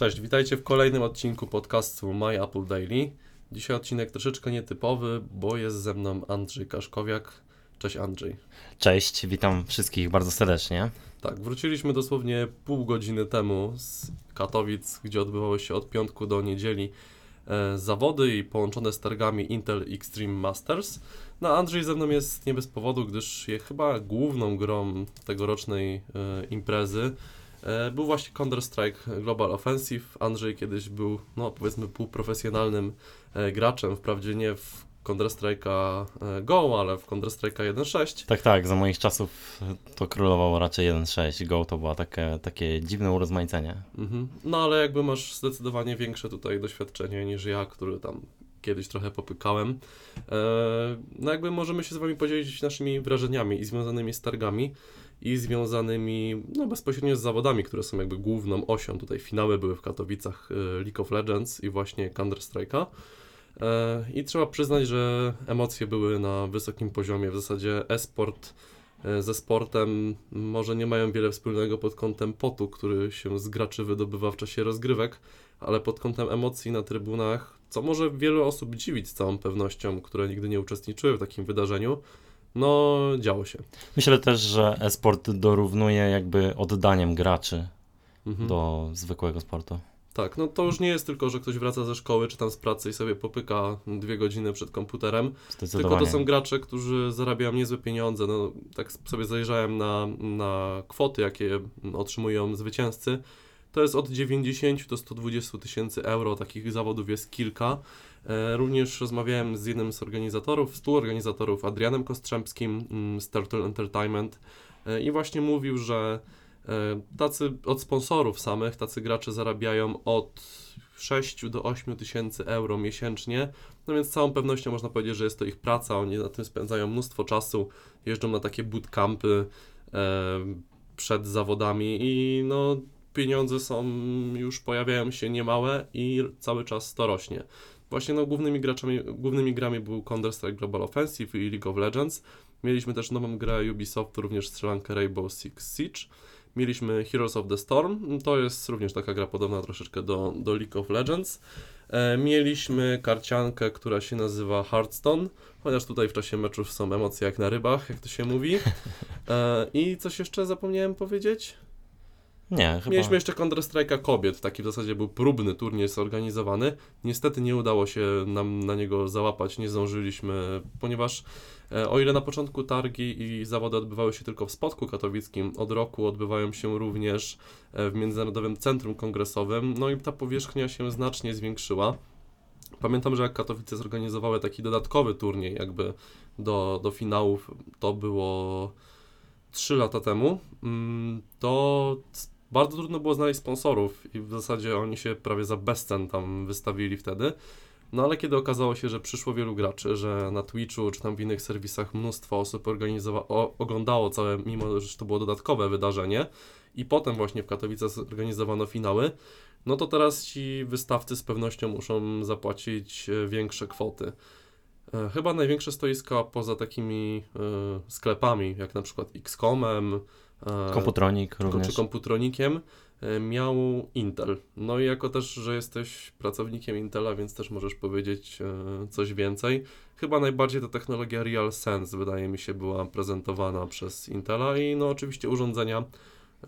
Cześć, witajcie w kolejnym odcinku podcastu My Apple Daily. Dzisiaj odcinek troszeczkę nietypowy, bo jest ze mną Andrzej Kaszkowiak. Cześć Andrzej. Cześć, witam wszystkich bardzo serdecznie. Tak, wróciliśmy dosłownie pół godziny temu z Katowic, gdzie odbywały się od piątku do niedzieli e, zawody i połączone z targami Intel Extreme Masters. No Andrzej ze mną jest nie bez powodu, gdyż je chyba główną grą tegorocznej e, imprezy był właśnie Counter-Strike Global Offensive. Andrzej kiedyś był, no powiedzmy, półprofesjonalnym e, graczem, wprawdzie nie w Counter-Strike'a e, Go, ale w Counter-Strike'a 1.6. Tak, tak, za moich czasów to królowało raczej 1.6. Go to było takie, takie dziwne urozmaicenie. Mhm. No ale jakby masz zdecydowanie większe tutaj doświadczenie niż ja, który tam kiedyś trochę popykałem. E, no jakby możemy się z Wami podzielić naszymi wrażeniami i związanymi z targami i związanymi no, bezpośrednio z zawodami, które są jakby główną osią. Tutaj finały były w Katowicach e, League of Legends i właśnie Counter-Strike'a. E, I trzeba przyznać, że emocje były na wysokim poziomie. W zasadzie e-sport e, ze sportem może nie mają wiele wspólnego pod kątem potu, który się z graczy wydobywa w czasie rozgrywek, ale pod kątem emocji na trybunach, co może wiele osób dziwić z całą pewnością, które nigdy nie uczestniczyły w takim wydarzeniu, no działo się. Myślę też, że e-sport dorównuje jakby oddaniem graczy Mhm. do zwykłego sportu. Tak, no to już nie jest tylko, że ktoś wraca ze szkoły czy tam z pracy i sobie popyka dwie godziny przed komputerem, Tylko to są gracze, którzy zarabiają niezłe pieniądze. No, tak sobie zajrzałem na, na kwoty, jakie otrzymują zwycięzcy. To jest od 90 do 120 tysięcy euro. Takich zawodów jest kilka. E, również rozmawiałem z jednym z organizatorów, współorganizatorów, Adrianem Kostrzębskim mm, z Turtle Entertainment e, i właśnie mówił, że e, tacy od sponsorów samych, tacy gracze zarabiają od 6 do 8 tysięcy euro miesięcznie. No więc z całą pewnością można powiedzieć, że jest to ich praca, oni na tym spędzają mnóstwo czasu, jeżdżą na takie bootcampy przed zawodami i no pieniądze są, już pojawiają się niemałe i cały czas to rośnie. Właśnie no głównymi graczami, głównymi grami był Counter-Strike Global Offensive i League of Legends. Mieliśmy też nową grę Ubisoft, również strzelankę Rainbow Six Siege. Mieliśmy Heroes of the Storm, to jest również taka gra podobna troszeczkę do, do League of Legends. E, mieliśmy karciankę, która się nazywa Hearthstone, chociaż tutaj w czasie meczów są emocje jak na rybach, jak to się mówi. E, I coś jeszcze zapomniałem powiedzieć? Nie, chyba. Mieliśmy jeszcze Counter-Strike'a kobiet, taki w zasadzie był próbny turniej zorganizowany. Niestety nie udało się nam na niego załapać, nie zdążyliśmy, ponieważ e, o ile na początku targi i zawody odbywały się tylko w Spodku Katowickim, od roku odbywają się również e, w Międzynarodowym Centrum Kongresowym, no i ta powierzchnia się znacznie zwiększyła. Pamiętam, że jak Katowice zorganizowały taki dodatkowy turniej jakby do, do finałów, to było 3 lata temu, mm, to bardzo trudno było znaleźć sponsorów i w zasadzie oni się prawie za bezcen tam wystawili wtedy. No ale kiedy okazało się, że przyszło wielu graczy, że na Twitchu czy tam w innych serwisach mnóstwo osób organizowa- o, oglądało całe, mimo że to było dodatkowe wydarzenie i potem właśnie w Katowicach zorganizowano finały, no to teraz ci wystawcy z pewnością muszą zapłacić e, większe kwoty. E, Chyba największe stoiska poza takimi e, sklepami, jak na przykład XCOMem, Komputronik ko- również. czy komputronikiem e, miał Intel. No i jako też, że jesteś pracownikiem Intela, więc też możesz powiedzieć e, coś więcej. Chyba najbardziej ta technologia RealSense wydaje mi się była prezentowana przez Intela i no oczywiście urządzenia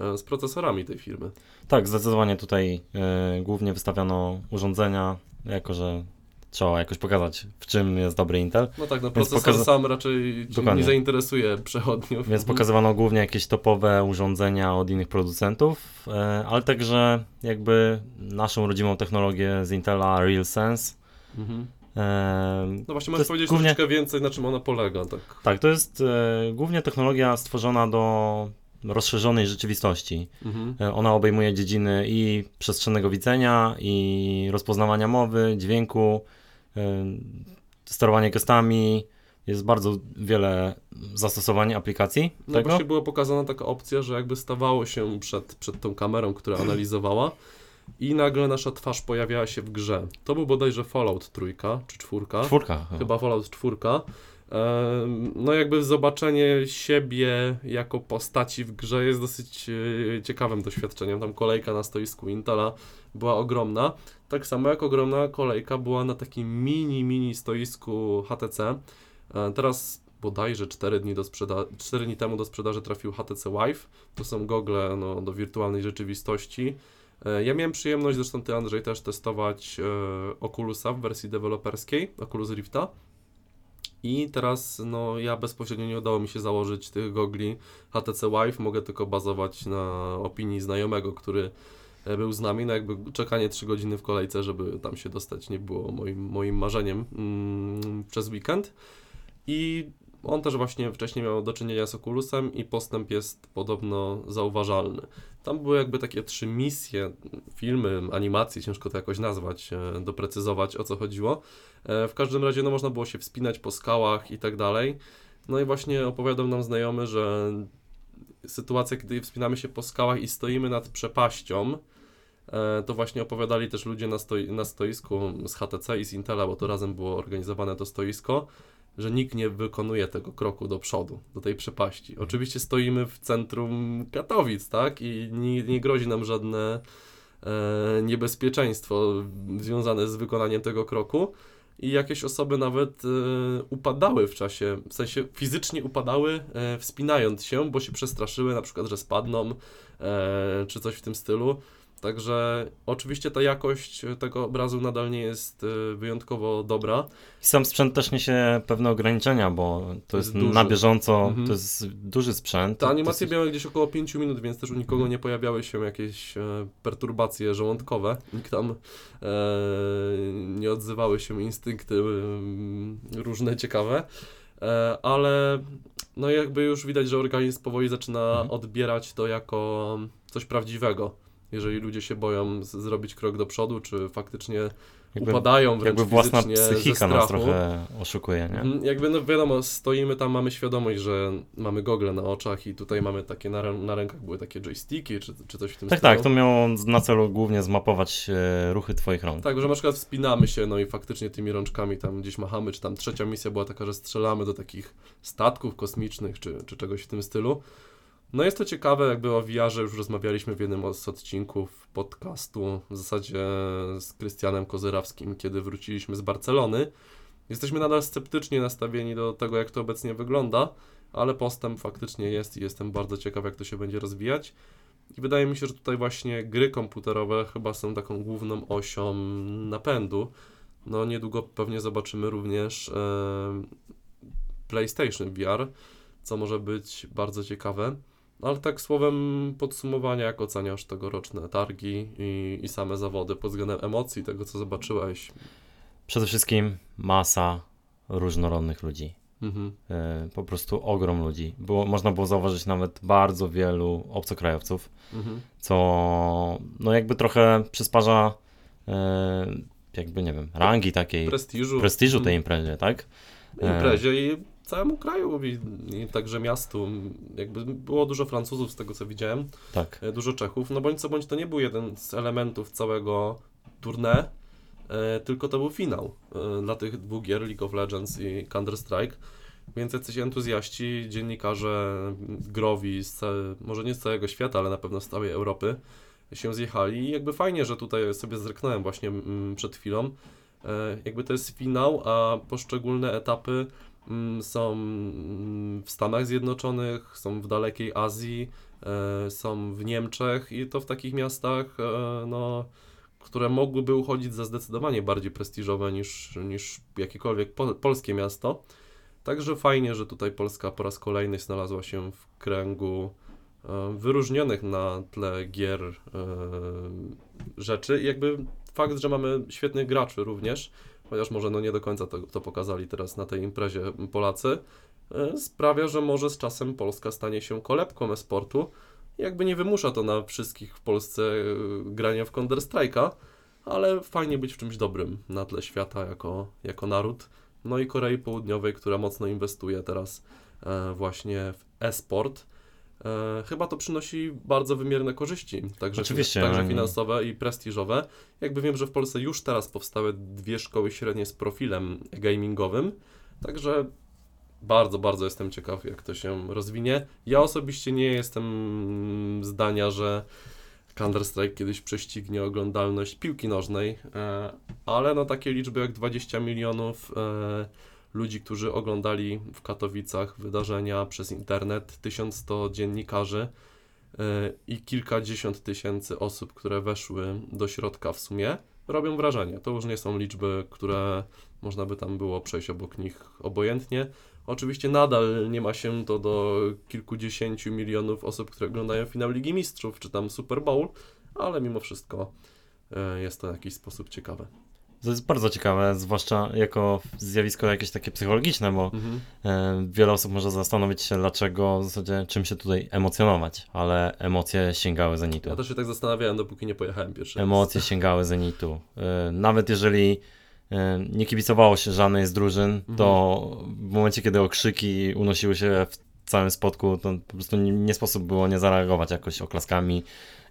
e, z procesorami tej firmy. Tak, zdecydowanie tutaj e, głównie wystawiano urządzenia, jako że trzeba jakoś pokazać, w czym jest dobry Intel. No tak, no Więc procesor pokaza- sam raczej nie zainteresuje przechodniów. Więc pokazywano głównie jakieś topowe urządzenia od innych producentów, e, ale także jakby naszą rodzimą technologię z Intela RealSense. Mhm. E, No właśnie, możesz powiedzieć głównie- troszeczkę więcej, na czym ona polega, tak? Tak, to jest e, głównie technologia stworzona do rozszerzonej rzeczywistości. Mhm. Ona obejmuje dziedziny i przestrzennego widzenia, i rozpoznawania mowy, dźwięku, sterowanie gestami. Jest bardzo wiele zastosowań aplikacji No tego. właśnie była pokazana taka opcja, że jakby stawało się przed, przed tą kamerą, która analizowała i nagle nasza twarz pojawiała się w grze. To był bodajże Fallout trójka czy czwórka. Czwórka. chyba. Fallout czwórka. No jakby zobaczenie siebie jako postaci w grze jest dosyć e, ciekawym doświadczeniem. Tam kolejka na stoisku Intela była ogromna. Tak samo jak ogromna kolejka była na takim mini, mini stoisku HTC. E, Teraz bodajże 4 dni, do sprzeda- 4 dni temu do sprzedaży trafił HTC Vive. To są gogle no, do wirtualnej rzeczywistości. E, Ja miałem przyjemność, zresztą Ty Andrzej też testować Oculusa w wersji deweloperskiej, Oculus Rifta. I teraz no, ja bezpośrednio nie udało mi się założyć tych gogli HTC Vive, mogę tylko bazować na opinii znajomego, który e, był z nami, no jakby czekanie 3 godziny w kolejce, żeby tam się dostać nie było moim, moim marzeniem mm, przez weekend. I on też właśnie wcześniej miał do czynienia z Oculusem i postęp jest podobno zauważalny. Tam były jakby takie trzy misje, filmy, animacje, ciężko to jakoś nazwać, e, doprecyzować o co chodziło. E, W każdym razie no, można było się wspinać po skałach i tak dalej. No i właśnie opowiadał nam znajomy, że sytuacja, kiedy wspinamy się po skałach i stoimy nad przepaścią, e, to właśnie opowiadali też ludzie na, stoi na stoisku z HTC i z Intela, bo to razem było organizowane to stoisko, że nikt nie wykonuje tego kroku do przodu, do tej przepaści. Oczywiście stoimy w centrum Katowic, tak? I nie, nie grozi nam żadne e, niebezpieczeństwo związane z wykonaniem tego kroku. I jakieś osoby nawet e, upadały w czasie, w sensie fizycznie upadały, e, wspinając się, bo się przestraszyły, na przykład, że spadną, e, czy coś w tym stylu. Także oczywiście ta jakość tego obrazu nadal nie jest e, wyjątkowo dobra. I sam sprzęt też niesie pewne ograniczenia, bo to jest jest, na bieżąco, Mhm. to jest duży sprzęt. Te animacje to miały gdzieś około 5 minut, więc też u nikogo nie pojawiały się jakieś e, perturbacje żołądkowe. Nikt tam e, nie odzywały się instynkty różne ciekawe. E, ale no jakby już widać, że organizm powoli zaczyna Mhm. odbierać to jako coś prawdziwego. Jeżeli ludzie się boją zrobić krok do przodu, czy faktycznie jakby, upadają wręcz jakby własna psychika nas strachu. trochę oszukuje, nie? Mhm, Jakby, no wiadomo, stoimy tam, mamy świadomość, że mamy gogle na oczach i tutaj mamy takie, na, na rękach były takie joysticki, czy, czy coś w tym Tak, stylu. tak, to miało na celu głównie zmapować e, ruchy twoich rąk. Tak, że na przykład wspinamy się, no i faktycznie tymi rączkami tam gdzieś machamy, czy tam trzecia misja była taka, że strzelamy do takich statków kosmicznych, czy, czy czegoś w tym stylu. No jest to ciekawe, jakby o VR-ze już rozmawialiśmy w jednym z odcinków podcastu, w zasadzie z Krystianem Kozyrawskim, kiedy wróciliśmy z Barcelony. Jesteśmy nadal sceptycznie nastawieni do tego, jak to obecnie wygląda, ale postęp faktycznie jest i jestem bardzo ciekaw, jak to się będzie rozwijać. I wydaje mi się, że tutaj właśnie gry komputerowe chyba są taką główną osią napędu. No niedługo pewnie zobaczymy również e, PlayStation VR, co może być bardzo ciekawe. Ale tak słowem podsumowania, jak oceniasz tegoroczne targi i, i same zawody pod względem emocji, tego co zobaczyłeś? Przede wszystkim masa różnorodnych ludzi. Mhm. E, po prostu ogrom ludzi. Było, można było zauważyć nawet bardzo wielu obcokrajowców, Mhm. co no jakby trochę przysparza e, jakby nie wiem, rangi takiej, Prestiżu. prestiżu tej Mhm. imprezie, tak? Imprezie i całemu kraju i, i także miastu. Jakby było dużo Francuzów z tego co widziałem. Tak. e, dużo Czechów. No bądź co bądź to nie był jeden z elementów całego tournée, e, tylko to był finał e, dla tych dwóch gier League of Legends i Counter-Strike. Więc jacyś entuzjaści, dziennikarze growi, z całe, może nie z całego świata, ale na pewno z całej Europy się zjechali i jakby fajnie, że tutaj sobie zerknąłem właśnie mm, przed chwilą. Jakby to jest finał, a poszczególne etapy są mm, w Stanach Zjednoczonych, są w dalekiej Azji, e, są w Niemczech i to w takich miastach, e, no, które mogłyby uchodzić za zdecydowanie bardziej prestiżowe niż, niż jakiekolwiek po, polskie miasto. Także fajnie, że tutaj Polska po raz kolejny znalazła się w kręgu e, wyróżnionych na tle gier rzeczy. I jakby fakt, że mamy świetnych graczy również, chociaż może no nie do końca to, to pokazali teraz na tej imprezie Polacy, e, sprawia, że może z czasem Polska stanie się kolebką e-sportu. Jakby nie wymusza to na wszystkich w Polsce e, grania w Counter-Strike'a, ale fajnie być w czymś dobrym na tle świata jako, jako naród. No i Korei Południowej, która mocno inwestuje teraz e, właśnie w e-sport. E, chyba to przynosi bardzo wymierne korzyści, także, Oczywiście, także finansowe i prestiżowe. Jakby wiem, że w Polsce już teraz powstały dwie szkoły średnie z profilem gamingowym, także bardzo, bardzo jestem ciekaw, jak to się rozwinie. Ja osobiście nie jestem zdania, że Counter-Strike kiedyś prześcignie oglądalność piłki nożnej, e, ale no takie liczby jak 20 milionów e, ludzi, którzy oglądali w Katowicach wydarzenia przez internet, 1100 dziennikarzy e, i kilkadziesiąt tysięcy osób, które weszły do środka w sumie, robią wrażenie. To już nie są liczby, które można by tam było przejść obok nich obojętnie. Oczywiście nadal nie ma się to do kilkudziesięciu milionów osób, które oglądają finał Ligi Mistrzów czy tam Super Bowl, ale mimo wszystko e, jest to w jakiś sposób ciekawe. To jest bardzo ciekawe, zwłaszcza jako zjawisko jakieś takie psychologiczne, bo Mhm. e, wiele osób może zastanowić się, dlaczego, w zasadzie czym się tutaj emocjonować, ale emocje sięgały zenitu. Ja też się tak zastanawiałem, dopóki nie pojechałem pierwszy raz. Emocje sięgały zenitu. E, Nawet jeżeli e, nie kibicowało się żadnej z drużyn, to w momencie, kiedy okrzyki unosiły się w całym spotku, to po prostu nie, nie sposób było nie zareagować jakoś oklaskami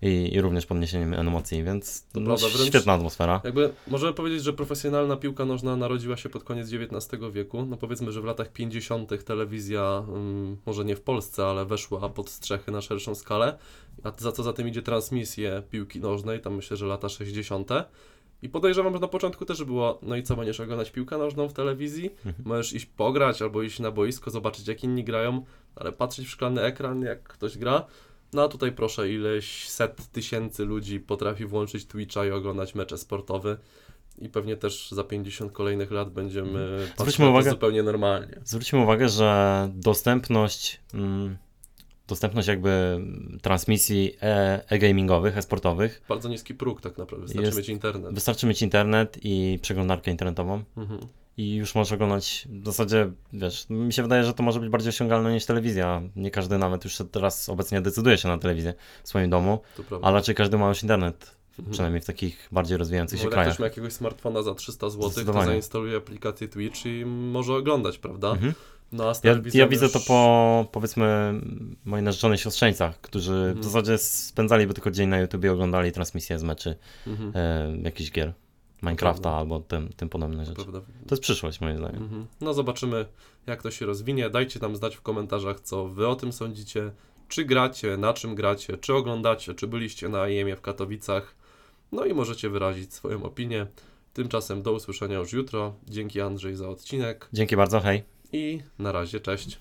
i, i również podniesieniem emocji, więc To no, prawda, świetna atmosfera. Jakby możemy powiedzieć, że profesjonalna piłka nożna narodziła się pod koniec XIX wieku. No powiedzmy, że w latach 50. telewizja, mm, może nie w Polsce, ale weszła pod strzechy na szerszą skalę. A za co za tym idzie transmisje piłki nożnej, tam myślę, że lata 60. I podejrzewam, że na początku też było, no i co, będziesz oglądać piłkę nożną w telewizji? Mhm. Możesz iść pograć albo iść na boisko, zobaczyć jak inni grają, ale patrzeć w szklany ekran, jak ktoś gra. No a tutaj proszę, ileś set tysięcy ludzi potrafi włączyć Twitcha i oglądać mecze sportowe. I pewnie też za 50 kolejnych lat będziemy patrzeć Zwróćmy na to uwagę- zupełnie normalnie. Zwróćmy uwagę, że dostępność, mm, dostępność jakby transmisji e- e-gamingowych, e-sportowych, Bardzo niski próg tak naprawdę, wystarczy Jest- mieć internet. wystarczy mieć internet i przeglądarkę internetową Mhm. i już możesz oglądać, w zasadzie, wiesz, mi się wydaje, że to może być bardziej osiągalne niż telewizja. Nie każdy nawet już teraz obecnie decyduje się na telewizję w swoim domu, To prawda. a raczej każdy ma już internet, Mhm. przynajmniej w takich bardziej rozwijających się jak krajach. ktoś ma jakiegoś smartfona za 300 zł, to zainstaluje aplikację Twitch i może oglądać, prawda? Mhm. No a Ja, ja widzę już- to po, powiedzmy, mojej narzeczonej siostrzeńcach, którzy Mhm. w zasadzie spędzaliby tylko dzień na YouTube i oglądali transmisję z meczy Mhm. e, jakichś gier, Minecrafta Prawda. albo tym, tym podobne rzeczy. Prawda. To jest przyszłość moim zdaniem. Mhm. No zobaczymy, jak to się rozwinie. Dajcie nam znać w komentarzach, co wy o tym sądzicie. Czy gracie, na czym gracie, czy oglądacie, czy byliście na IEM w Katowicach. No i możecie wyrazić swoją opinię. Tymczasem do usłyszenia już jutro. Dzięki Andrzej za odcinek Dzięki bardzo, hej. I na razie, cześć.